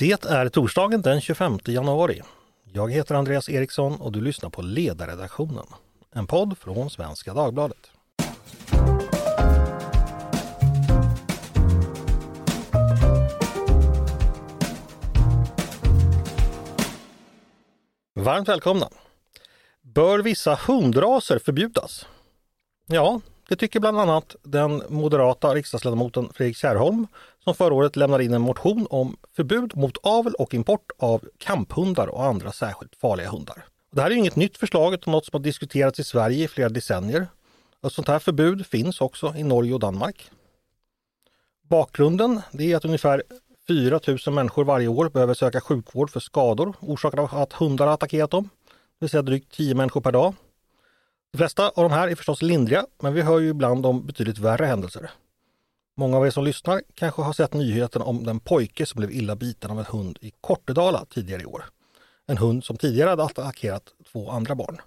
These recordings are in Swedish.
Det är torsdagen den 25 januari. Jag heter Andreas Eriksson och du lyssnar på Ledarredaktionen, en podd från Svenska Dagbladet. Varmt välkomna! Bör vissa hundraser förbjudas? Ja, det tycker bland annat den moderata riksdagsledamoten Fredrik Kärrholm som förra året lämnade in en motion om förbud mot avel och import av kamphundar och andra särskilt farliga hundar. Det här är inget nytt förslag utan något som har diskuterats i Sverige i flera decennier. Ett sånt här förbud finns också i Norge och Danmark. Bakgrunden är att ungefär 4 000 människor varje år behöver söka sjukvård för skador orsakade av att hundar har attackerat dem. Det vill säga drygt 10 människor per dag. De flesta av de här är förstås lindriga, men vi hör ju ibland om betydligt värre händelser. Många av er som lyssnar kanske har sett nyheten om den pojke som blev illa biten av en hund i Kortedala tidigare i år. En hund som tidigare hade attackerat två andra barn.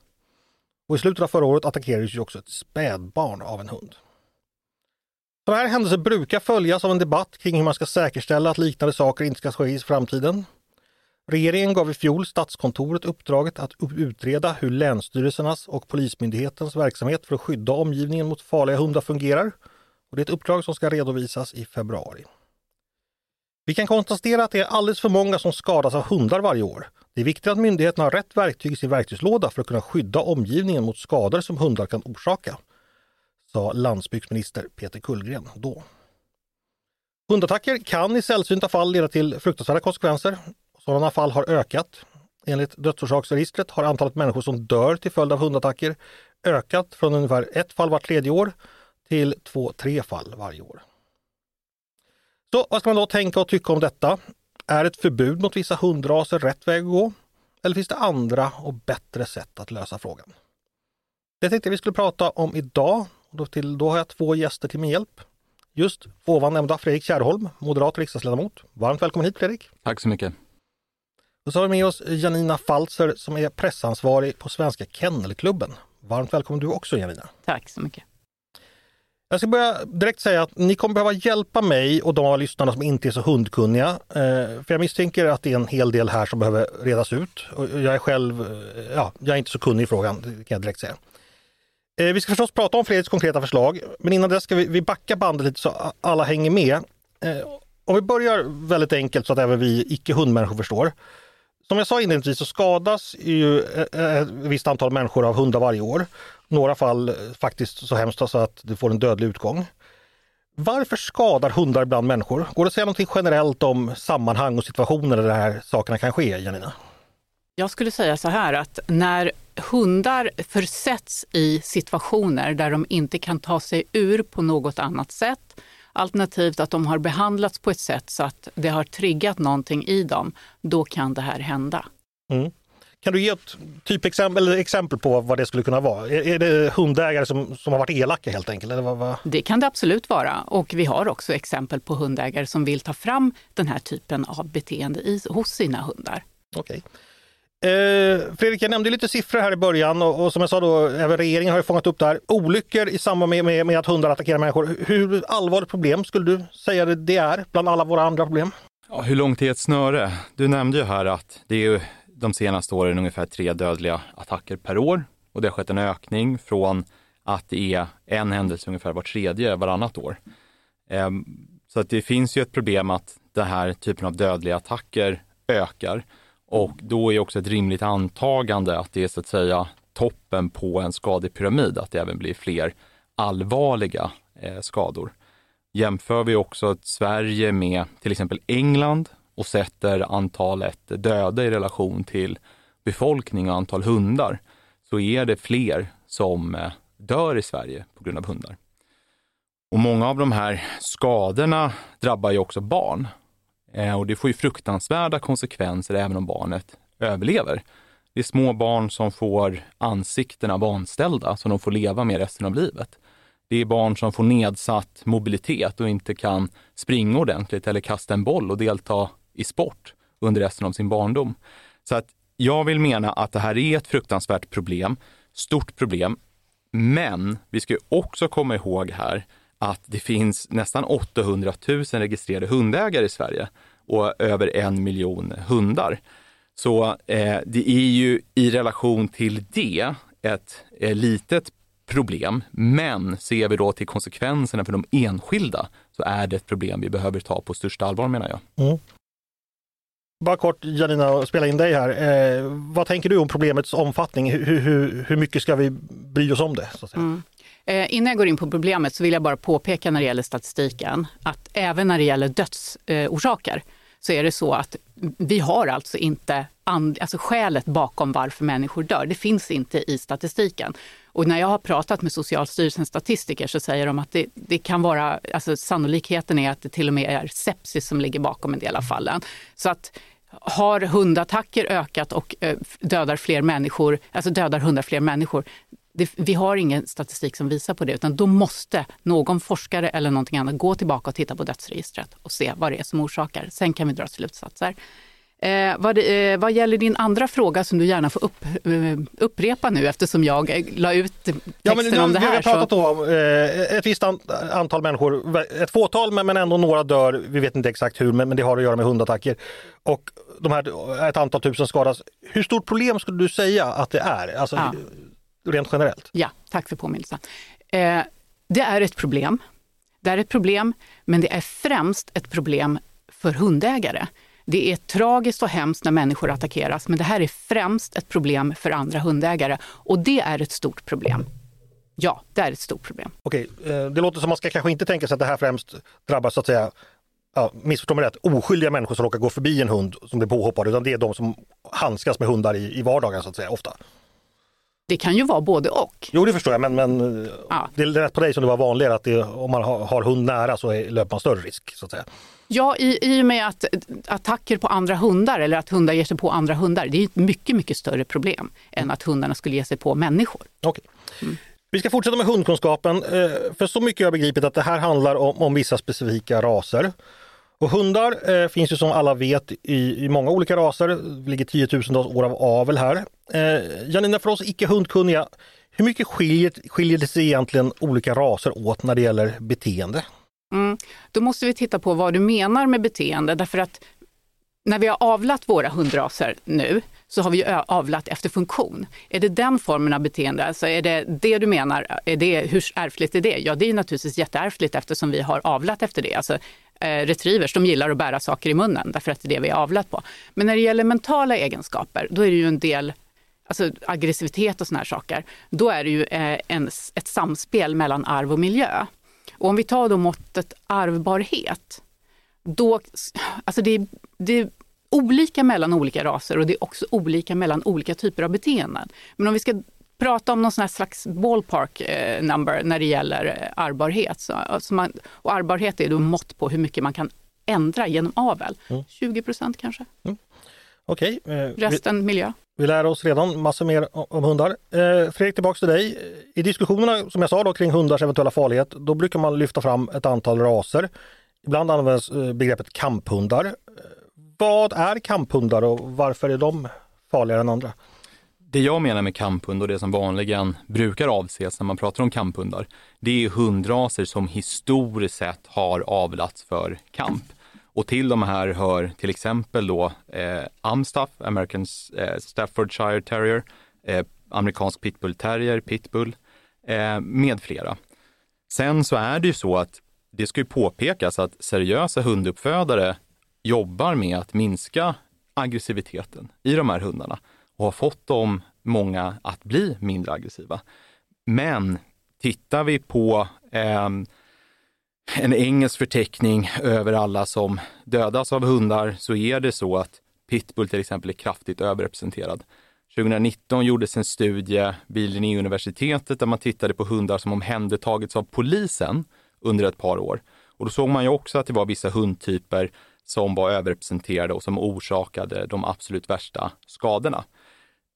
Och I slutet av förra året attackerades ju också ett spädbarn av en hund. Sådana här händelser brukar följas av en debatt kring hur man ska säkerställa att liknande saker inte ska ske i framtiden. Regeringen gav i fjol Statskontoret uppdraget att utreda hur länsstyrelsernas och Polismyndighetens verksamhet för att skydda omgivningen mot farliga hundar fungerar. Och det är ett uppdrag som ska redovisas i februari. Vi kan konstatera att det är alldeles för många som skadas av hundar varje år. Det är viktigt att myndigheterna har rätt verktyg i sin verktygslåda för att kunna skydda omgivningen mot skador som hundar kan orsaka, sa landsbygdsminister Peter Kullgren då. Hundattacker kan i sällsynta fall leda till fruktansvärda konsekvenser. Sådana fall har ökat. Enligt dödsorsaksregistret har antalet människor som dör till följd av hundattacker ökat från ungefär ett fall vart tredje år till två, tre fall varje år. Så vad ska man då tänka och tycka om detta? Är ett förbud mot vissa hundraser rätt väg att gå? Eller finns det andra och bättre sätt att lösa frågan? Det tänkte vi skulle prata om idag. Då, till, då har jag två gäster till min hjälp. Just ovan nämnda Fredrik Kärrholm, moderat riksdagsledamot. Varmt välkommen hit Fredrik! Tack så mycket! Och så har vi med oss Janina Falser som är pressansvarig på Svenska Kennelklubben. Varmt välkommen du också Janina! Tack så mycket! Jag ska börja direkt säga att ni kommer behöva hjälpa mig och de av lyssnarna som inte är så hundkunniga. Eh, för jag misstänker att det är en hel del här som behöver redas ut. Och jag är själv, eh, ja, jag är inte så kunnig i frågan, det kan jag direkt säga. Eh, vi ska förstås prata om Fredriks konkreta förslag, men innan dess ska vi, vi backa bandet lite så alla hänger med. Om vi börjar väldigt enkelt så att även vi icke hundmänniskor förstår. Som jag sa inledningsvis så skadas ju eh, eh, ett visst antal människor av hundar varje år några fall eh, faktiskt så hemskt så att det får en dödlig utgång. Varför skadar hundar bland människor? Går det att säga något generellt om sammanhang och situationer där de här sakerna kan ske, Janina? Jag skulle säga så här att när hundar försätts i situationer där de inte kan ta sig ur på något annat sätt, alternativt att de har behandlats på ett sätt så att det har triggat någonting i dem, då kan det här hända. Mm. Kan du ge ett typexempel eller exempel på vad det skulle kunna vara? Är, är det hundägare som, som har varit elaka helt enkelt? Eller vad, vad? Det kan det absolut vara och vi har också exempel på hundägare som vill ta fram den här typen av beteende i, hos sina hundar. Okej. Eh, Fredrik, jag nämnde lite siffror här i början och, och, som jag sa då, även regeringen har ju fångat upp det här. Olyckor i samband med, med, med att hundar attackerar människor. Hur allvarligt problem skulle du säga det, är bland alla våra andra problem? Ja, hur långt är ett snöre? Du nämnde ju här att det är de senaste åren ungefär tre dödliga attacker per år och det har skett en ökning från att det är en händelse ungefär var tredje, varannat år. Ehm, så att det finns ju ett problem att den här typen av dödliga attacker ökar och då är också ett rimligt antagande att det är så att säga toppen på en skadepyramid, att det även blir fler allvarliga eh, skador. Jämför vi också Sverige med till exempel England och sätter antalet döda i relation till befolkning och antal hundar så är det fler som eh, dör i Sverige på grund av hundar. Och många av de här skadorna drabbar ju också barn. Eh, och det får ju fruktansvärda konsekvenser även om barnet överlever. Det är små barn som får ansiktena vanställda som de får leva med resten av livet. Det är barn som får nedsatt mobilitet och inte kan springa ordentligt eller kasta en boll och delta i sport under resten av sin barndom. Så att jag vill mena att det här är ett fruktansvärt problem, stort problem. Men vi ska också komma ihåg här att det finns nästan 800 000 registrerade hundägare i Sverige. och över en miljon hundar. Så eh, det är ju i relation till det ett eh, litet problem, men ser vi då till konsekvenserna för de enskilda så är det ett problem vi behöver ta på största allvar menar jag. Mm. Bara kort Janina, spela in dig här. Eh, vad tänker du om problemets omfattning? Hur, hur, hur mycket ska vi bry oss om det? Så att säga? Mm. Eh, innan jag går in på problemet så vill jag bara påpeka när det gäller statistiken att även när det gäller dödsorsaker eh, så är det så att vi har alltså inte and, alltså skälet bakom varför människor dör. Det finns inte i statistiken. Och när jag har pratat med Socialstyrelsens statistiker så säger de att det, det, kan vara, alltså sannolikheten är att det till och med är sepsis som ligger bakom en del av fallen. Så att har hundattacker ökat och eh, dödar fler människor, alltså dödar hundar fler människor, det, vi har ingen statistik som visar på det, utan då måste någon forskare eller någonting annat gå tillbaka och titta på dödsregistret och se vad det är som orsakar. Sen kan vi dra slutsatser. Eh, vad, eh, vad, gäller din andra fråga som du gärna får upp, eh, upprepa nu eftersom jag eh, la ut texten ja, men, om det här. Vi har pratat så... om eh, ett visst antal människor, ett fåtal men ändå några dör, vi vet inte exakt hur, men, men det har att göra med hundattacker. Och de här, ett antal tusen skadas. Hur stort problem skulle du säga att det är? Alltså, ja. Rent generellt? Ja, tack för påminnelsen. Eh, det är ett problem. Det är ett problem, men det är främst ett problem för hundägare. Det är tragiskt och hemskt när människor attackeras, men det här är främst ett problem för andra hundägare och det är ett stort problem. Ja, det är ett stort problem. Okej, eh, det låter som man ska kanske inte tänka sig att det här främst drabbar så att säga ja, missförstå mig rätt, oskyldiga människor som råkar gå förbi en hund som blir påhoppad, utan det är de som handskas med hundar i, i vardagen så att säga, ofta. Det kan ju vara både och. Jo det förstår jag men, men ja. det är rätt på dig som det var vanligare att det, om man har, har hund nära så är, löper man större risk. så att säga. Ja, i, i och med att attacker på andra hundar eller att hundar ger sig på andra hundar, det är ett mycket, mycket större problem än att hundarna skulle ge sig på människor. Okay. Mm. Vi ska fortsätta med hundkunskapen, eh, för så mycket jag har begripit att det här handlar om, om vissa specifika raser. Och hundar eh, finns ju som alla vet i, i många olika raser, det ligger tiotusentals år av avel här. Eh, Janina, för oss icke hundkunniga, hur mycket skiljer, skiljer det sig egentligen olika raser åt när det gäller beteende? Mm. Då måste vi titta på vad du menar med beteende därför att när vi har avlat våra hundraser nu så har vi avlat efter funktion. Är det den formen av beteende, alltså är det det du menar, är det, hur ärftligt är det? Ja, det är naturligtvis jätteärftligt eftersom vi har avlat efter det. Alltså, eh, retrievers, de gillar att bära saker i munnen därför att det är det vi har avlat på. Men när det gäller mentala egenskaper, då är det ju en del alltså aggressivitet och såna här saker, då är det ju eh, en, ett samspel mellan arv och miljö. Och om vi tar då måttet arvbarhet, då, alltså det, det är olika mellan olika raser och det är också olika mellan olika typer av beteenden. Men om vi ska prata om någon sån slags ballpark eh, number när det gäller eh, arvbarhet. Så, alltså man, och arvbarhet är då mått på hur mycket man kan ändra genom avel. Mm. 20 procent kanske. Mm. Okej. Okay. Eh, Resten vi, miljö. Vi lär oss redan massor mer om hundar. Eh, Fredrik, tillbaks till dig. I diskussionerna som jag sa då, kring hundars eventuella farlighet, då brukar man lyfta fram ett antal raser. Ibland används eh, begreppet kamphundar. Eh, vad är kamphundar och varför är de farligare än andra? Det jag menar med kamphund och det som vanligen brukar avses när man pratar om kamphundar, det är hundraser som historiskt sett har avlats för kamp. Och till de här hör till exempel då eh, Amstaff, American eh, Staffordshire Terrier, eh, amerikansk pitbull terrier, pitbull eh, med flera. Sen så är det ju så att det ska ju påpekas att seriösa hunduppfödare jobbar med att minska aggressiviteten i de här hundarna och har fått dem, många, att bli mindre aggressiva. Men tittar vi på eh, en engelsk förteckning över alla som dödas av hundar så är det så att pitbull till exempel är kraftigt överrepresenterad. 2019 gjordes en studie vid Linnéuniversitetet där man tittade på hundar som omhändertagits av polisen under ett par år. Och då såg man ju också att det var vissa hundtyper som var överrepresenterade och som orsakade de absolut värsta skadorna.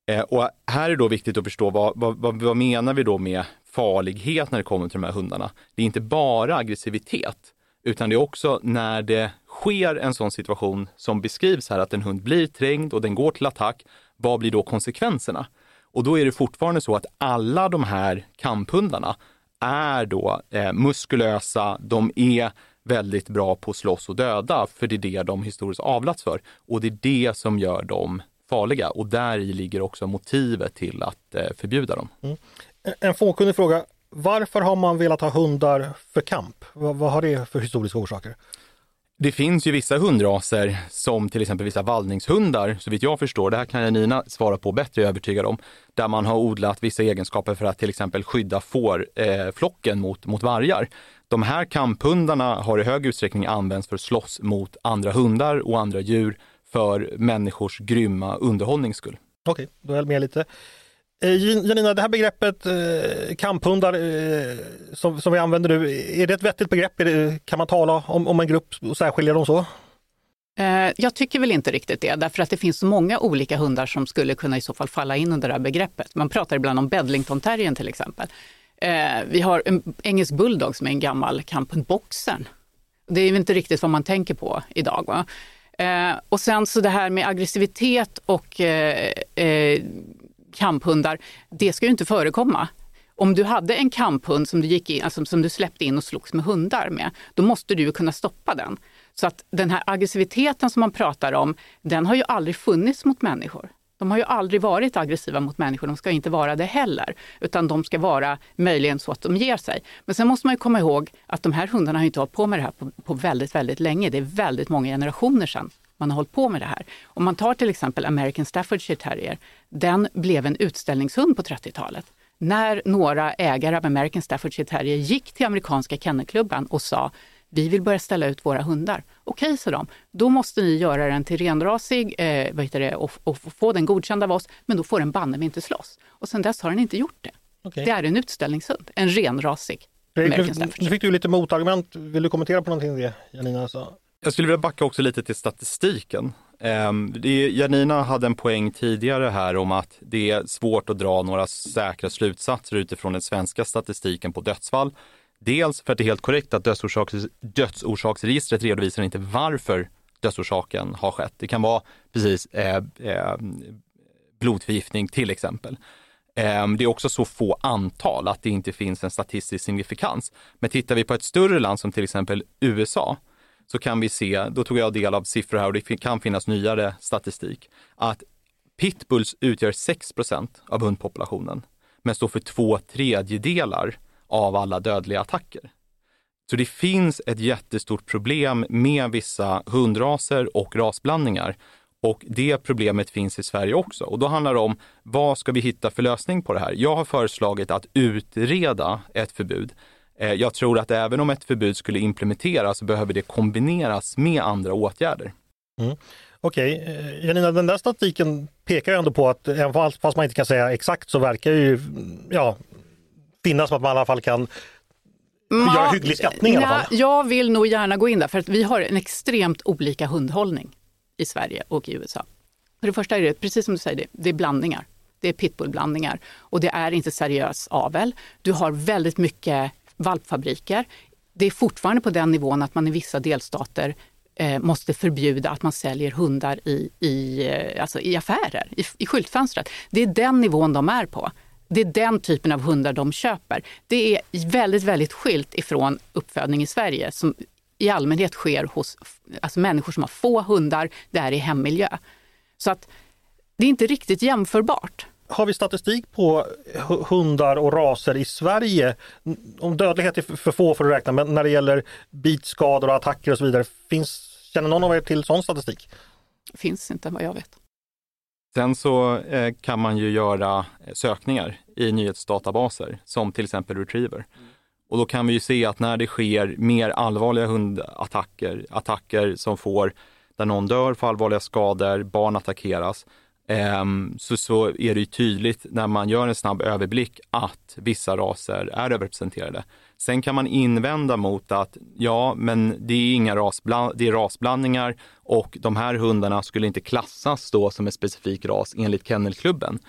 Eh, och här är då viktigt att förstå vad, vad, vad, menar vi då med farlighet när det kommer till de här hundarna? Det är inte bara aggressivitet, utan det är också när det sker en sån situation som beskrivs här, att en hund blir trängd och den går till attack. Vad blir då konsekvenserna? Och då är det fortfarande så att alla de här kamphundarna är då eh, muskulösa, de är väldigt bra på att slåss och döda, för det är det de historiskt avlats för. Och det är det som gör dem farliga och där ligger också motivet till att eh, förbjuda dem. Mm. En fåkunnig fråga. Varför har man velat ha hundar för kamp? Vad, vad har det för historiska orsaker? Det finns ju vissa hundraser som till exempel vissa vallningshundar, så vitt jag förstår, det här kan Janina svara på bättre, jag är övertygad om, där man har odlat vissa egenskaper för att till exempel skydda fårflocken eh, mot, mot vargar. De här kamphundarna har i hög utsträckning använts för att slåss mot andra hundar och andra djur för människors grymma underhållnings skull. Okej, okay, då är jag med lite. Eh, Janina, det här begreppet eh, kamphundar eh, som, som vi använder nu, är det ett vettigt begrepp? Det, kan man tala om, om en grupp och särskilja dem så? Eh, jag tycker väl inte riktigt det, därför att det finns så många olika hundar som skulle kunna i så fall falla in under det här begreppet. Man pratar ibland om bedlington-terriern till exempel. Vi har en engelsk bulldog som är en gammal kamphund, boxern. Det är inte riktigt vad man tänker på idag. Va? Eh, och sen så det här med aggressivitet och eh, eh, kamphundar, det ska ju inte förekomma. Om du hade en kamphund som du, gick in, alltså som du släppte in och slogs med hundar med, då måste du kunna stoppa den. Så att den här aggressiviteten som man pratar om, den har ju aldrig funnits mot människor. De har ju aldrig varit aggressiva mot människor, de ska inte vara det heller. Utan de ska vara möjligen så att de ger sig. Men sen måste man ju komma ihåg att de här hundarna har inte hållit på med det här på, på väldigt, väldigt länge. Det är väldigt många generationer sedan man har hållit på med det här. Om man tar till exempel American Staffordshire Terrier, den blev en utställningshund på 30-talet. När några ägare av American Staffordshire Terrier gick till amerikanska kennelklubban och sa vi vill börja ställa ut våra hundar. Okej, okay, sa de. Då måste ni göra den till renrasig eh, vad heter det, och, och, få den godkänd av oss, men då får den banne inte slåss. Och sen dess har den inte gjort det. Okay. Det är en utställningshund, en renrasig. Nu, nu fick du lite motargument. Vill du kommentera på någonting det Janina sa? Jag skulle vilja backa också lite till statistiken. Det, Janina hade en poäng tidigare här om att det är svårt att dra några säkra slutsatser utifrån den svenska statistiken på dödsfall. Dels för att det är helt korrekt att dödsorsaks, dödsorsaksregistret redovisar inte varför dödsorsaken har skett. Det kan vara precis eh, eh, blodförgiftning till exempel. Eh, det är också så få antal att det inte finns en statistisk signifikans. Men tittar vi på ett större land som till exempel USA så kan vi se, då tog jag del av siffror här och det kan finnas nyare statistik, att pitbulls utgör 6% av hundpopulationen men står för två tredjedelar av alla dödliga attacker. Så det finns ett jättestort problem med vissa hundraser och rasblandningar. Och det problemet finns i Sverige också. Och då handlar det om vad ska vi hitta för lösning på det här? Jag har föreslagit att utreda ett förbud. Eh, jag tror att även om ett förbud skulle implementeras så behöver det kombineras med andra åtgärder. Mm. Okej, okay. Janina, den där statistiken pekar ju ändå på att även fast man inte kan säga exakt så verkar ju ja, finnas som att man i alla fall kan Ma göra hygglig skattning i alla fall. Jag vill nog gärna gå in där för att vi har en extremt olika hundhållning i Sverige och i USA. För det första är det, precis som du säger, det, det är blandningar. Det är pitbullblandningar och det är inte seriös avel. Du har väldigt mycket valpfabriker. Det är fortfarande på den nivån att man i vissa delstater eh, måste förbjuda att man säljer hundar i, i, eh, alltså i affärer, i, i skyltfönstret. Det är den nivån de är på. Det är den typen av hundar de köper. Det är väldigt, väldigt skilt ifrån uppfödning i Sverige som i allmänhet sker hos alltså människor som har få hundar, där i hemmiljö. Så att det är inte riktigt jämförbart. Har vi statistik på hundar och raser i Sverige? Om dödlighet är för få för att räkna, men när det gäller bitskador och attacker och så vidare, finns, känner någon av er till sån statistik? Finns inte vad jag vet. Sen så eh, kan man ju göra sökningar i nyhetsdatabaser som till exempel Retriever. Mm. Och då kan vi ju se att när det sker mer allvarliga hundattacker, attacker som får där någon dör, får allvarliga skador, barn attackeras, eh, Ehm, så, så är det ju tydligt när man gör en snabb överblick att vissa raser är överrepresenterade. Sen kan man invända mot att ja, men det är inga rasbland det är rasblandningar och de här hundarna skulle inte klassas då som en specifik ras enligt Kennelklubben.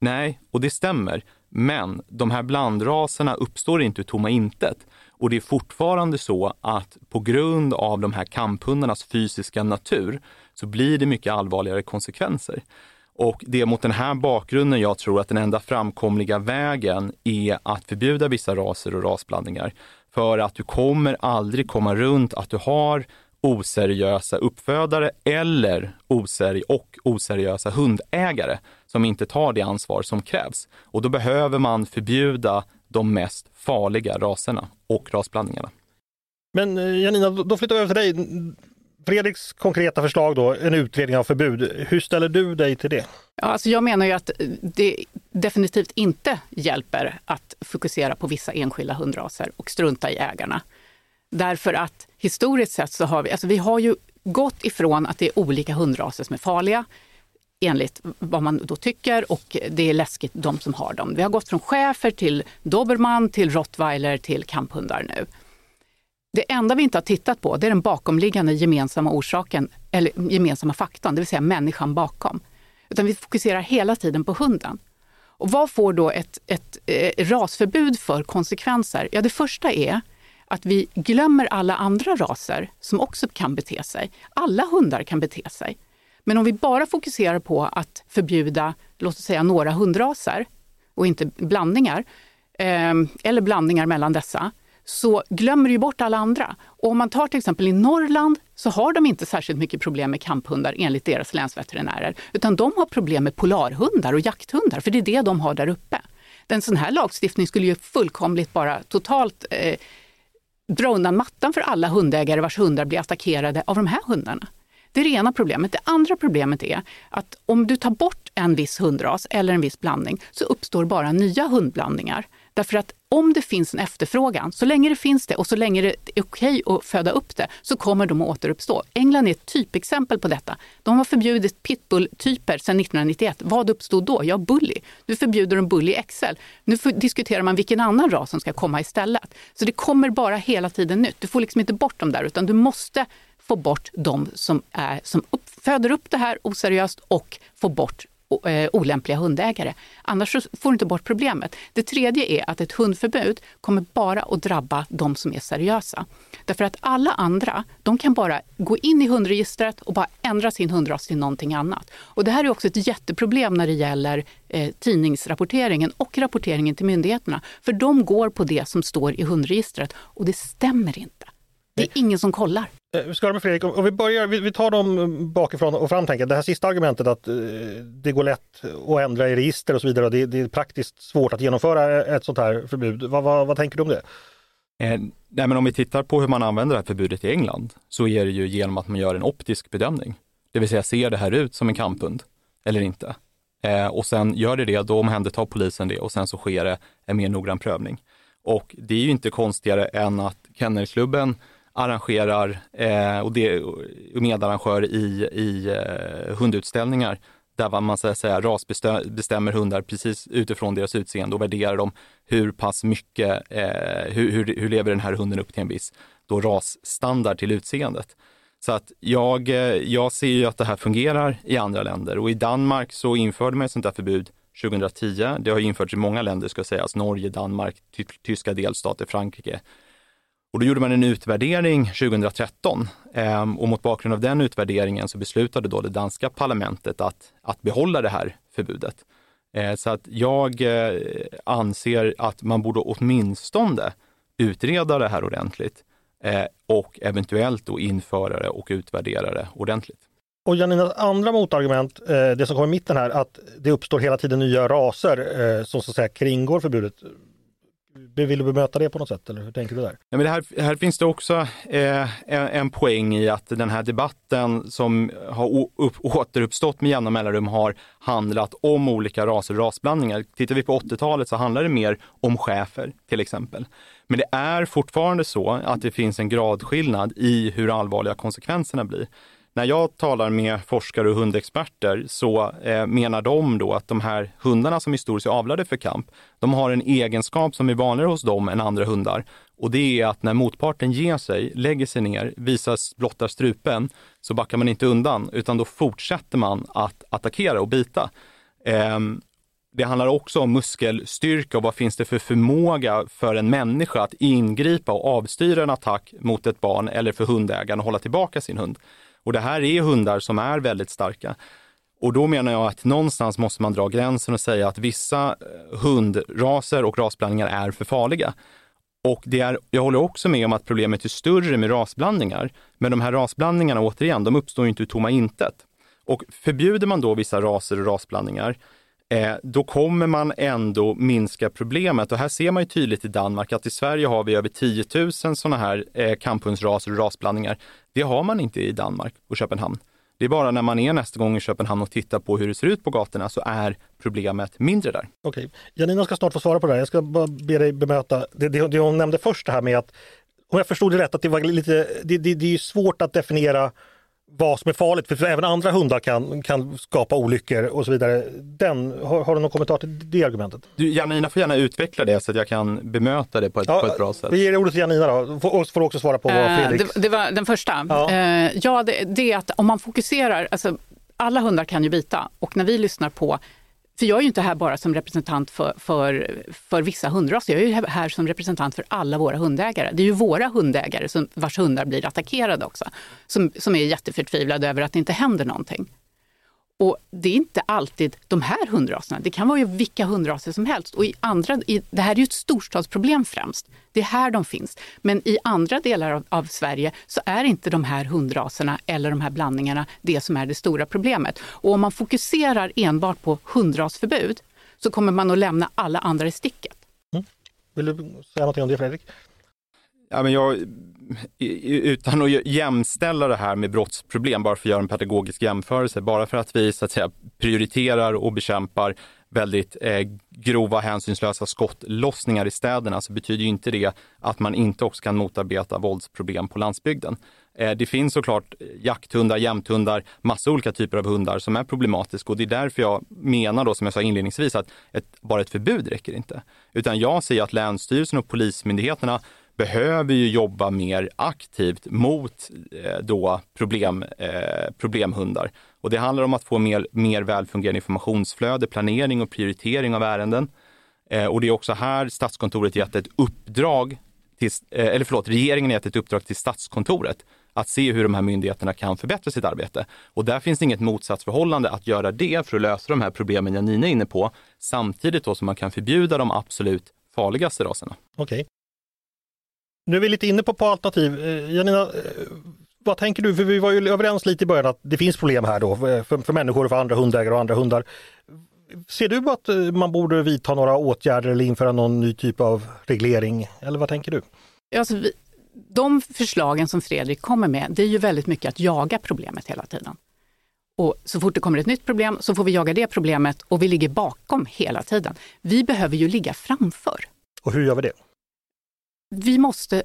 Nej, och det stämmer. Men de här blandraserna uppstår inte ur tomma intet. Och det är fortfarande så att på grund av de här kamphundarnas fysiska natur så blir det mycket allvarligare konsekvenser. Och det är mot den här bakgrunden jag tror att den enda framkomliga vägen är att förbjuda vissa raser och rasblandningar. För att du kommer aldrig komma runt att du har oseriösa uppfödare eller oseri och oseriösa hundägare som inte tar det ansvar som krävs. Och då behöver man förbjuda de mest farliga raserna och rasblandningarna. Men eh, Janina, då flyttar vi över till dig. Fredriks konkreta förslag då, en utredning av förbud. Hur ställer du dig till det? Ja, alltså jag menar ju att det definitivt inte hjälper att fokusera på vissa enskilda hundraser och strunta i ägarna. Därför att historiskt sett så har vi, alltså vi har ju gått ifrån att det är olika hundraser som är farliga enligt vad man då tycker och det är läskigt de som har dem. Vi har gått från schäfer till dobermann till rottweiler till kamphundar nu. Det enda vi inte har tittat på det är den bakomliggande gemensamma orsaken, eller gemensamma faktorn, det vill säga människan bakom. Utan vi fokuserar hela tiden på hunden. Och vad får då ett, ett, ett eh, rasförbud för konsekvenser? Ja, det första är att vi glömmer alla andra raser som också kan bete sig. Alla hundar kan bete sig. Men om vi bara fokuserar på att förbjuda, låt oss säga några hundraser och inte blandningar, eh, eller blandningar mellan dessa, så glömmer du bort alla andra. Och om man tar till exempel i Norrland så har de inte särskilt mycket problem med kamphundar enligt deras länsveterinärer, utan de har problem med polarhundar och jakthundar, för det är det de har där uppe. En sån här lagstiftning skulle ju fullkomligt bara totalt eh, dra undan mattan för alla hundägare vars hundar blir attackerade av de här hundarna. Det är det ena problemet. Det andra problemet är att om du tar bort en viss hundras eller en viss blandning så uppstår bara nya hundblandningar. Därför att om det finns en efterfrågan, så länge det finns det och så länge det är okej att föda upp det, så kommer de att återuppstå. England är ett typexempel på detta. De har förbjudit pitbull-typer sedan 1991. Vad uppstod då? Ja, bully. Nu förbjuder de bully XL. Nu diskuterar man vilken annan ras som ska komma istället. Så det kommer bara hela tiden nytt. Du får liksom inte bort dem där, utan du måste få bort de som, är, som upp, föder upp det här oseriöst och få bort olämpliga hundägare. Annars får du inte bort problemet. Det tredje är att ett hundförbud kommer bara att drabba de som är seriösa. Därför att alla andra, de kan bara gå in i hundregistret och bara ändra sin hundras till någonting annat. Och det här är också ett jätteproblem när det gäller eh, tidningsrapporteringen och rapporteringen till myndigheterna. För de går på det som står i hundregistret och det stämmer inte. Det är ingen som kollar. Vi ska med Fredrik, och vi, börjar, vi, tar dem bakifrån och fram. Tänker. Det här sista argumentet att eh, det går lätt att ändra i register och så vidare. Det, det är praktiskt svårt att genomföra ett sånt här förbud. Vad, vad, vad tänker du om det? Eh, nej, men om vi tittar på hur man använder det här förbudet i England så är det ju genom att man gör en optisk bedömning. Det vill säga, ser det här ut som en kamphund eller inte? Eh, och sen gör det det, då omhändertar polisen det och sen så sker det en mer noggrann prövning. Och det är ju inte konstigare än att Kennelklubben arrangerar eh, och, det, och medarrangör i, i eh, hundutställningar där man så att säga rasbestämmer hundar precis utifrån deras utseende och värderar dem hur pass mycket, eh, hur, hur, hur, lever den här hunden upp till en viss då rasstandard till utseendet. Så att jag, eh, jag ser ju att det här fungerar i andra länder och i Danmark så införde man ett sånt här förbud 2010. Det har införts i många länder ska sägas, Norge, Danmark, tyska delstater, Frankrike. Och då gjorde man en utvärdering 2013 ehm, och mot bakgrund av den utvärderingen så beslutade då det danska parlamentet att, att behålla det här förbudet. Ehm, så att jag eh, anser att man borde åtminstone utreda det här ordentligt eh, och eventuellt då införa det och utvärdera det ordentligt. Och Janinas andra motargument, eh, det som kommer i mitten här, att det uppstår hela tiden nya raser som så att säga kringgår förbudet. Vill du bemöta det på något sätt eller hur tänker du där? Ja, men här, här finns det också eh, en, en, poäng i att den här debatten som har upp, återuppstått med jämna mellanrum har handlat om olika raser och rasblandningar. Tittar vi på 80-talet så handlar det mer om chefer till exempel. Men det är fortfarande så att det finns en gradskillnad i hur allvarliga konsekvenserna blir. När jag talar med forskare och hundexperter så eh, menar de då att de här hundarna som historiskt är avlade för kamp, de har en egenskap som är vanligare hos dem än andra hundar. Och det är att när motparten ger sig, lägger sig ner, visar blottar strupen, så backar man inte undan, utan då fortsätter man att attackera och bita. Eh, det handlar också om muskelstyrka och vad finns det för förmåga för en människa att ingripa och avstyra en attack mot ett barn eller för hundägaren att hålla tillbaka sin hund. Och det här är hundar som är väldigt starka. Och då menar jag att någonstans måste man dra gränsen och säga att vissa eh, hundraser och rasblandningar är för farliga. Och det är, jag håller också med om att problemet är större med rasblandningar. Men de här rasblandningarna, återigen, de uppstår ju inte ur tomma intet. Och förbjuder man då vissa raser och rasblandningar, eh, då kommer man ändå minska problemet. Och här ser man ju tydligt i Danmark att i Sverige har vi över 10 000 sådana här eh, kamphundsraser och rasblandningar. Det har man inte i Danmark och Köpenhamn. Det är bara när man är nästa gång i Köpenhamn och tittar på hur det ser ut på gatorna så är problemet mindre där. Okej, Janina ska snart få svara på det här. Jag ska bara be dig bemöta det, det, det hon nämnde först det här med att, om jag förstod det rätt, att det var lite, det, det, det är svårt att definiera vad som är farligt, för även andra hundar kan, kan skapa olyckor och så vidare. Den, har, har du någon kommentar till det argumentet? Du, Janina får gärna utveckla det så att jag kan bemöta det på ett, ja, på ett bra sätt. Vi ger ordet till Janina då, och får också svara på vad eh, Fredrik... Det, det, var den första. Ja, uh, ja det, det, är att om man fokuserar, alltså alla hundar kan ju bita och när vi lyssnar på för jag är ju inte här bara som representant för, för, för vissa hundraser, jag är ju här som representant för alla våra hundägare. Det är ju våra hundägare som, vars hundar blir attackerade också, som, som är jätteförtvivlade över att det inte händer någonting. Och det är inte alltid de här hundraserna, det kan vara ju vilka hundraser som helst. Och i andra, i, det här är ju ett storstadsproblem främst. Det är här de finns. Men i andra delar av, av, Sverige så är inte de här hundraserna eller de här blandningarna det som är det stora problemet. Och om man fokuserar enbart på hundrasförbud så kommer man att lämna alla andra i sticket. Mm. Vill du säga någonting om det Fredrik? Ja, men jag, utan att jämställa det här med brottsproblem, bara för att göra en pedagogisk jämförelse, bara för att vi så att säga, prioriterar och bekämpar väldigt eh, grova hänsynslösa skottlossningar i städerna så betyder ju inte det att man inte också kan motarbeta våldsproblem på landsbygden. Eh, det finns såklart eh, jakthundar, jämthundar, massa olika typer av hundar som är problematiska och det är därför jag menar då som jag sa inledningsvis att ett, bara ett förbud räcker inte. Utan jag ser att Länsstyrelsen och Polismyndigheterna behöver ju jobba mer aktivt mot eh, då problem, eh, problemhundar. Och det handlar om att få mer, mer välfungerande informationsflöde, planering och prioritering av ärenden. Eh, och det är också här Statskontoret gett ett uppdrag, till, eh, eller förlåt, regeringen har gett ett uppdrag till Statskontoret att se hur de här myndigheterna kan förbättra sitt arbete. Och där finns det inget motsatsförhållande att göra det för att lösa de här problemen Janina är inne på, samtidigt då som man kan förbjuda de absolut farligaste raserna. Okej. Nu är vi lite inne på, på alternativ. Eh, Janina, eh, vad tänker du? För vi var ju överens lite i början att det finns problem här då för, för människor och för andra hundägare och andra hundar. Ser du att eh, man borde vidta några åtgärder eller införa någon ny typ av reglering? Eller vad tänker du? Alltså, vi, de förslagen som Fredrik kommer med, det är ju väldigt mycket att jaga problemet hela tiden. Och så fort det kommer ett nytt problem så får vi jaga det problemet och vi ligger bakom hela tiden. Vi behöver ju ligga framför. Och hur gör vi det? Vi måste,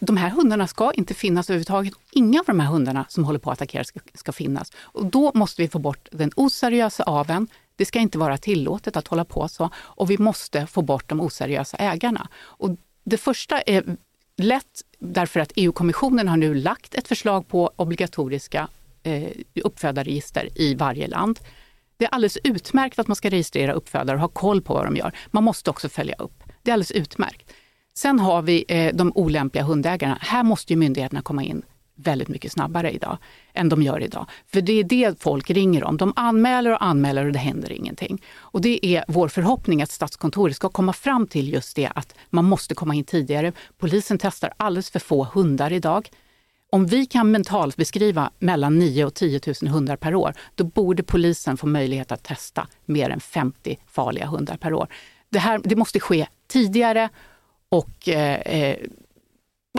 de här hundarna ska inte finnas överhuvudtaget. Inga av de här hundarna som håller på att attackera ska, ska finnas. Och då måste vi få bort den oseriösa aven. Det ska inte vara tillåtet att hålla på så. Och vi måste få bort de oseriösa ägarna. Och det första är lätt därför att EU-kommissionen har nu lagt ett förslag på obligatoriska eh, uppfödarregister i varje land. Det är alldeles utmärkt att man ska registrera uppfödare och ha koll på vad de gör. Man måste också följa upp. Det är alldeles utmärkt. Sen har vi eh, de olämpliga hundägarna. Här måste ju myndigheterna komma in väldigt mycket snabbare idag än de gör idag. För det är det folk ringer om. De anmäler och anmäler och det händer ingenting. Och det är vår förhoppning att Statskontoret ska komma fram till just det att man måste komma in tidigare. Polisen testar alldeles för få hundar idag. Om vi kan mentalt beskriva mellan 9 och 10 000 hundar per år, då borde polisen få möjlighet att testa mer än 50 farliga hundar per år. Det, här, det måste ske tidigare och eh, eh,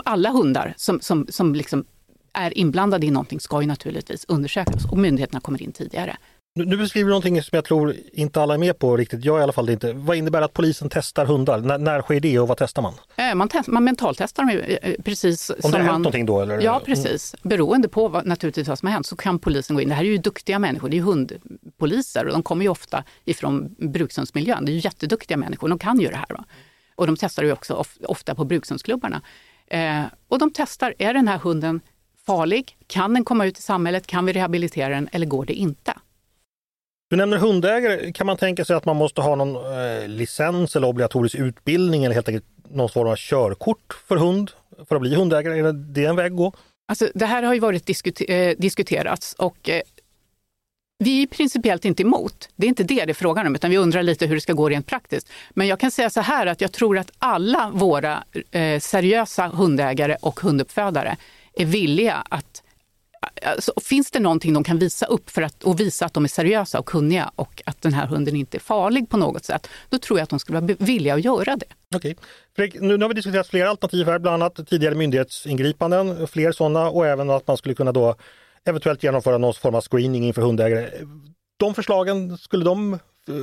alla hundar som, som, som liksom är inblandade i någonting ska ju naturligtvis undersökas och myndigheterna kommer in tidigare. Nu beskriver du någonting som jag tror inte alla är med på riktigt. Jag i alla fall inte. Vad innebär det att polisen testar hundar? N när sker det och vad testar man? Eh, man, test, man mentaltestar dem eh, precis Om det har hänt någonting då? Eller? Ja, precis. Beroende på vad, naturligtvis vad som har hänt så kan polisen gå in. Det här är ju duktiga människor, det är ju hundpoliser och de kommer ju ofta ifrån brukshundsmiljön. Det är ju jätteduktiga människor, de kan ju det här. Va? Och de testar ju också ofta på brukshundsklubbarna. Eh, och de testar, är den här hunden farlig? Kan den komma ut i samhället? Kan vi rehabilitera den eller går det inte? Du nämner hundägare. Kan man tänka sig att man måste ha någon eh, licens eller obligatorisk utbildning eller helt enkelt någon form av körkort för hund för att bli hundägare? Är det en väg att gå? Alltså, det här har ju varit diskuter eh, diskuterats och eh, vi är principiellt inte emot. Det är inte det det är frågan om, utan vi undrar lite hur det ska gå rent praktiskt. Men jag kan säga så här att jag tror att alla våra eh, seriösa hundägare och hunduppfödare är villiga att Alltså, finns det någonting de kan visa upp för att och visa att de är seriösa och kunniga och att den här hunden inte är farlig på något sätt, då tror jag att de skulle vara villiga att göra det. Okej. Fredrik, nu, nu har vi diskuterat flera alternativ här, bland annat tidigare myndighetsingripanden, fler sådana och även att man skulle kunna då eventuellt genomföra någon form av screening inför hundägare. De förslagen, skulle de eh,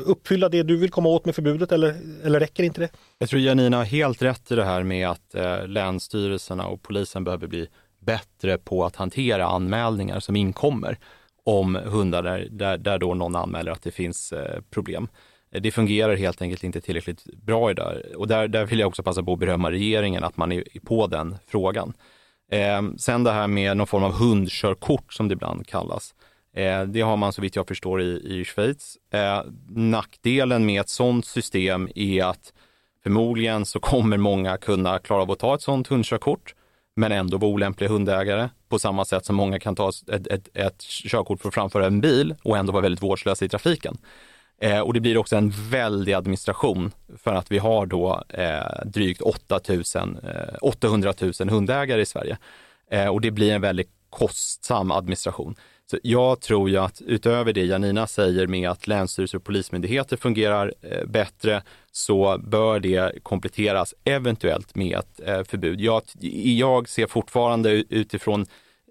uppfylla det du vill komma åt med förbudet eller, eller räcker inte det? Jag tror Janina har helt rätt i det här med att eh, länsstyrelserna och polisen behöver bli bättre på att hantera anmälningar som inkommer om hundar där, där, där då någon anmäler att det finns eh, problem. Det fungerar helt enkelt inte tillräckligt bra idag och där, där vill jag också passa på att berömma regeringen att man är på den frågan. Eh, sen det här med någon form av hundkörkort som det ibland kallas. Eh, det har man så vitt jag förstår i, i Schweiz. Eh, nackdelen med ett sådant system är att förmodligen så kommer många kunna klara av att ta ett sådant hundkörkort men ändå vara olämpliga hundägare på samma sätt som många kan ta ett, ett, ett körkort för att framföra en bil och ändå vara väldigt vårdslösa i trafiken. Eh, och det blir också en väldig administration för att vi har då eh, drygt 8 000, eh, 800 000 hundägare i Sverige. Eh, och det blir en väldigt kostsam administration. Så jag tror ju att utöver det Janina säger med att länsstyrelser och polismyndigheter fungerar eh, bättre så bör det kompletteras eventuellt med ett eh, förbud. Jag, jag ser fortfarande utifrån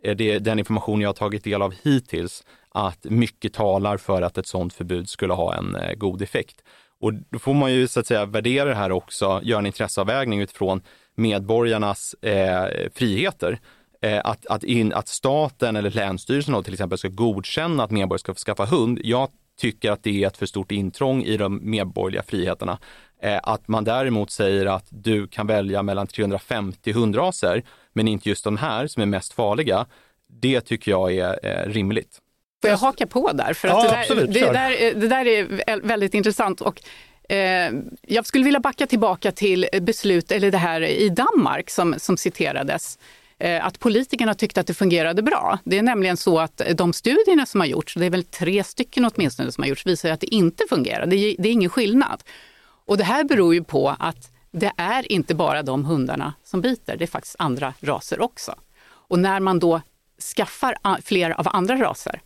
eh, det, den information jag har tagit del av hittills att mycket talar för att ett sådant förbud skulle ha en eh, god effekt. Och då får man ju så att säga värdera det här också, göra en intresseavvägning utifrån medborgarnas eh, friheter. Eh, att, att, in, att staten eller länsstyrelsen då till exempel ska godkänna att medborgare ska få skaffa hund. Jag tycker att det är ett för stort intrång i de medborgerliga friheterna. Eh, att man däremot säger att du kan välja mellan 350 hundraser, men inte just de här som är mest farliga. Det tycker jag är eh, rimligt. Får jag haka på där? För ja, det, där, absolut, det, där, det där är väldigt intressant. Och, eh, jag skulle vilja backa tillbaka till beslut, eller det här i Danmark som, som citerades eh, att politikerna tyckte att det fungerade bra. Det är nämligen så att de studierna som har gjorts, det är väl tre stycken åtminstone som har gjorts, visar att det inte fungerar. Det är, det är ingen skillnad. Och det här beror ju på att det är inte bara de hundarna som biter, det är faktiskt andra raser också. Och när man då skaffar fler av andra raser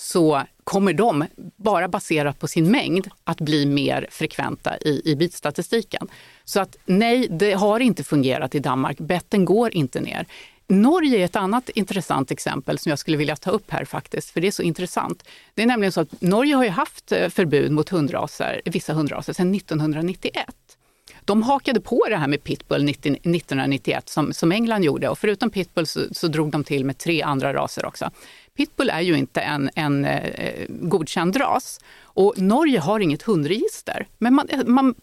så kommer de, bara baserat på sin mängd, att bli mer frekventa i, i bitstatistiken. Så att nej, det har inte fungerat i Danmark. Betten går inte ner. Norge är ett annat intressant exempel som jag skulle vilja ta upp här faktiskt, för det är så intressant. Det är nämligen så att Norge har ju haft eh, förbud mot hundraser, vissa hundraser sedan 1991. De hakade på det här med pitbull 1991 som, som England gjorde och förutom pitbull så, så drog de till med tre andra raser också. Pitbull är ju inte en, en eh, godkänd ras och Norge har inget hundregister. Men man, man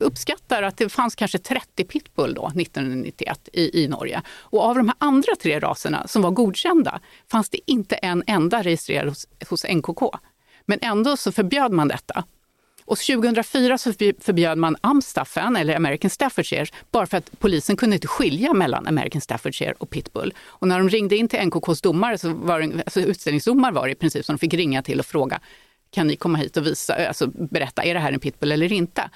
uppskattar att det fanns kanske 30 pitbull då, 1991 i, i Norge. Och av de här andra tre raserna som var godkända fanns det inte en enda registrerad hos, hos NKK. Men ändå så förbjöd man detta. Och 2004 så förbjöd man Amstaffen, eller American Staffordshire, bara för att polisen kunde inte skilja mellan American Staffordshire och pitbull. Och när de ringde in till NKKs domare, så var det, alltså utställningsdomare var det i princip, som de fick ringa till och fråga, kan ni komma hit och visa, alltså berätta, är det här en pitbull eller inte?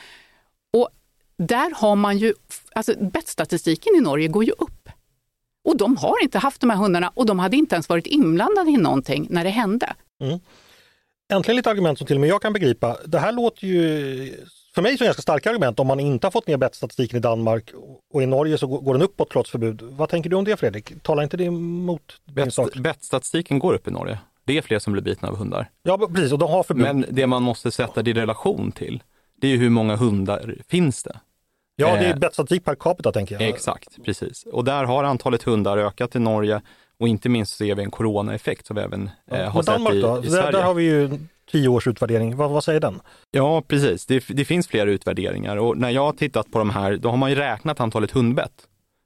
Och där har man ju, alltså bettstatistiken i Norge går ju upp. Och de har inte haft de här hundarna och de hade inte ens varit inblandade i någonting när det hände. Mm. Äntligen lite argument som till och med jag kan begripa. Det här låter ju för mig som ganska starka argument om man inte har fått ner bettstatistiken i Danmark och i Norge så går den uppåt trots förbud. Vad tänker du om det Fredrik? Talar inte det emot din sak? Bettstatistiken går upp i Norge. Det är fler som blir bitna av hundar. Ja precis, och de har förbud. Men det man måste sätta det i relation till, det är hur många hundar finns det? Ja, det är eh, bettstatistik per capita tänker jag. Exakt, precis. Och där har antalet hundar ökat i Norge och inte minst ser vi en coronaeffekt som vi även eh, har sett Danmark, i, då? i Sverige. Där, har vi ju tio års utvärdering. Vad, vad säger den? Ja, precis. Det, det, finns flera utvärderingar och när jag har tittat på de här, då har man ju räknat antalet hundbett,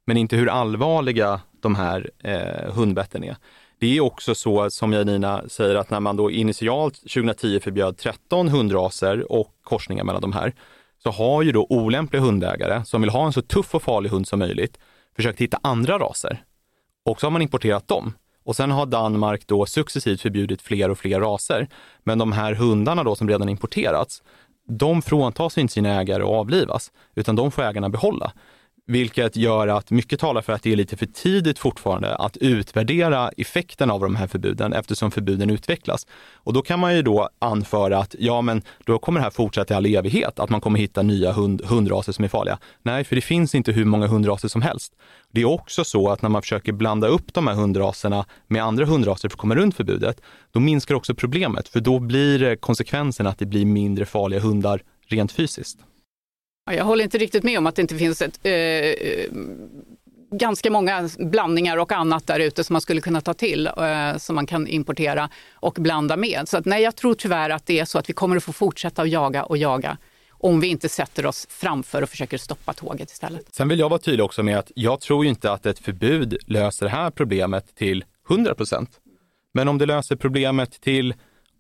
men inte hur allvarliga de här eh, hundbetten är. Det är också så som Janina säger att när man då initialt 2010 förbjöd 13 hundraser och korsningar mellan de här, så har ju då olämpliga hundägare som vill ha en så tuff och farlig hund som möjligt försökt hitta andra raser och så har man importerat dem. Och sen har Danmark då successivt förbjudit fler och fler raser. Men de här hundarna då som redan importerats, de fråntas inte sina ägare och avlivas, utan de får ägarna behålla. Vilket gör att mycket talar för att det är lite för tidigt fortfarande att utvärdera effekten av de här förbuden eftersom förbuden utvecklas. Och då kan man ju då anföra att ja, men då kommer det här fortsätta i all evighet, att man kommer hitta nya hund, hundraser som är farliga. Nej, för det finns inte hur många hundraser som helst. Det är också så att när man försöker blanda upp de här hundraserna med andra hundraser för att komma runt förbudet, då minskar också problemet, för då blir konsekvensen att det blir mindre farliga hundar rent fysiskt. Jag håller inte riktigt med om att det inte finns ett, eh, ganska många blandningar och annat där ute som man skulle kunna ta till, eh, som man kan importera och blanda med. Så att, nej, jag tror tyvärr att det är så att vi kommer att få fortsätta att jaga och jaga om vi inte sätter oss framför och försöker stoppa tåget istället. Sen vill jag vara tydlig också med att jag tror ju inte att ett förbud löser det här problemet till 100 procent. Men om det löser problemet till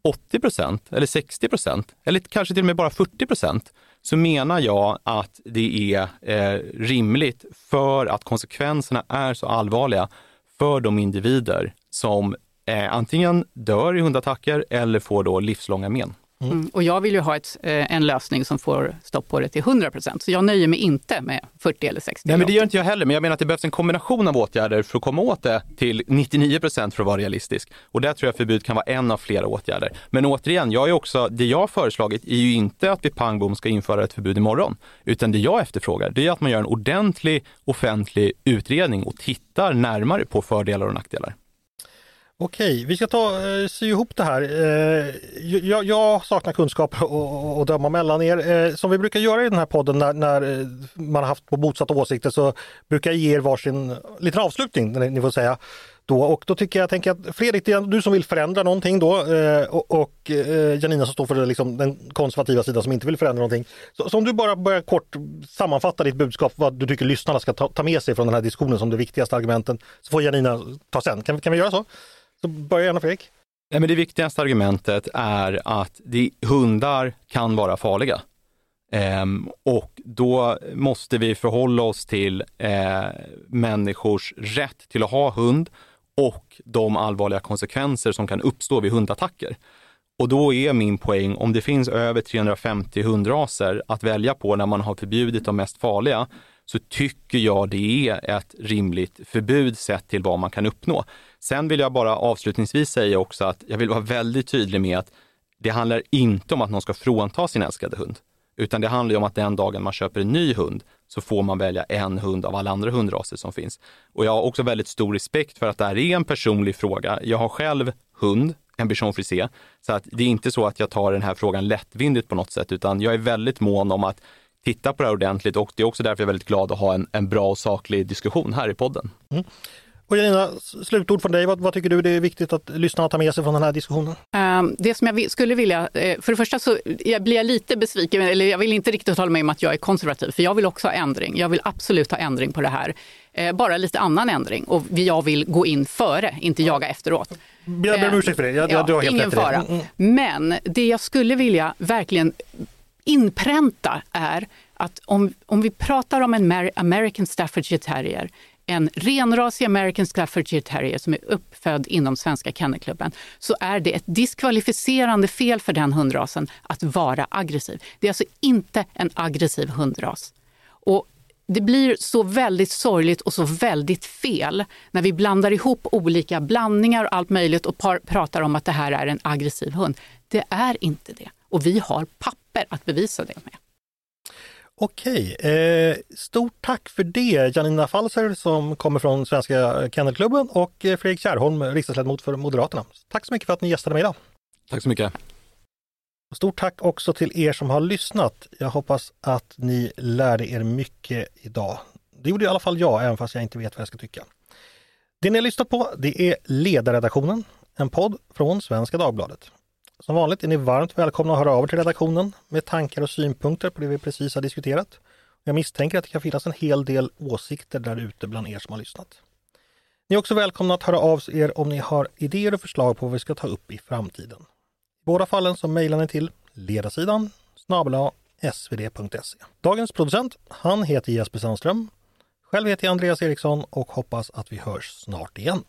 80 procent eller 60 procent eller kanske till och med bara 40 procent så menar jag att det är eh, rimligt för att konsekvenserna är så allvarliga för de individer som eh, antingen dör i hundattacker eller får då livslånga men. Mm. mm. Och jag vill ju ha ett, eh, en lösning som får stopp på det till 100% så jag nöjer mig inte med 40 eller 60. Nej, men det gör inte jag heller, men jag menar att det behövs en kombination av åtgärder för att komma åt det till 99 för att vara realistisk. Och där tror jag förbud kan vara en av flera åtgärder. Men återigen, jag är också, det jag har föreslagit är ju inte att vi pang bom ska införa ett förbud imorgon, utan det jag efterfrågar, det är att man gör en ordentlig offentlig utredning och tittar närmare på fördelar och nackdelar. Okej, vi ska ta eh, sy ihop det här. Eh, jag, jag saknar kunskap att döma mellan er. Eh, som vi brukar göra i den här podden när, när eh, man har haft på motsatta åsikter så brukar jag ge er varsin liten avslutning, ni får säga. Då, och då tycker jag, tänker att Fredrik, du som vill förändra någonting då eh, och, och eh, Janina som står för liksom, den konservativa sidan som inte vill förändra någonting. Så, så om du bara börjar kort sammanfatta ditt budskap, vad du tycker lyssnarna ska ta, ta med sig från den här diskussionen som de viktigaste argumenten, så får Janina ta sen. Kan, kan vi göra så? Så börja gärna Fredrik. Nej, men det viktigaste argumentet är att det, hundar kan vara farliga. Ehm, och då måste vi förhålla oss till eh, människors rätt till att ha hund och de allvarliga konsekvenser som kan uppstå vid hundattacker. Och då är min poäng, om det finns över 350 hundraser att välja på när man har förbjudit de mest farliga, så tycker jag det är ett rimligt förbud sett till vad man kan uppnå. Sen vill jag bara avslutningsvis säga också att jag vill vara väldigt tydlig med att det handlar inte om att någon ska frånta sin älskade hund, utan det handlar om att den dagen man köper en ny hund så får man välja en hund av alla andra hundraser som finns. Och jag har också väldigt stor respekt för att det här är en personlig fråga. Jag har själv hund, en bichon frisé, så att det är inte så att jag tar den här frågan lättvindigt på något sätt, utan jag är väldigt mån om att titta på det här ordentligt och det är också därför jag är väldigt glad att ha en, en bra och saklig diskussion här i podden. Mm. Och Janina, slutord från dig. Vad, vad, tycker du det är viktigt att lyssnarna tar med sig från den här diskussionen? Um, det som jag skulle vilja, eh, för det första så jag blir jag lite besviken, eller jag vill inte riktigt tala med om att jag är konservativ, för jag vill också ha ändring. Jag vill absolut ha ändring på det här. Eh, bara lite annan ändring och jag vill gå in före, inte jaga efteråt. Jag ber om ursäkt för det, jag, ja, du har helt ingen fara. Mm, mm. Men det jag skulle vilja verkligen inpränta är att om, om vi pratar om en American Staffordshire Terrier en renrasig American Staffordshire Terrier som är uppfödd inom Svenska Kennelklubben så är det ett diskvalificerande fel för den hundrasen att vara aggressiv. Det är alltså inte en aggressiv hundras. Och det blir så väldigt sorgligt och så väldigt fel när vi blandar ihop olika blandningar och allt möjligt och pratar om att det här är en aggressiv hund. Det är inte det. Och vi har papper att bevisa det med. Okej, eh, stort tack för det Janina Falser som kommer från Svenska Kennelklubben och eh, Fredrik Kärrholm, riksdagsledamot för Moderaterna. Tack så mycket för att ni gästade mig idag. Tack så mycket. Stort tack också till er som har lyssnat. Jag hoppas att ni lärde er mycket idag. Det gjorde i alla fall jag, även fast jag inte vet vad jag ska tycka. Det ni har lyssnat på, det är Ledarredaktionen, en podd från Svenska Dagbladet. Som vanligt är ni varmt välkomna att höra av er till redaktionen med tankar och synpunkter på det vi precis har diskuterat. Jag misstänker att det kan finnas en hel del åsikter där ute bland er som har lyssnat. Ni är också välkomna att höra av er om ni har idéer och förslag på vad vi ska ta upp i framtiden. I båda fallen så mejlar ni till ledarsidan snabla svd.se. Dagens producent, han heter Jesper Sandström. Själv heter jag Andreas Eriksson och hoppas att vi hörs snart igen.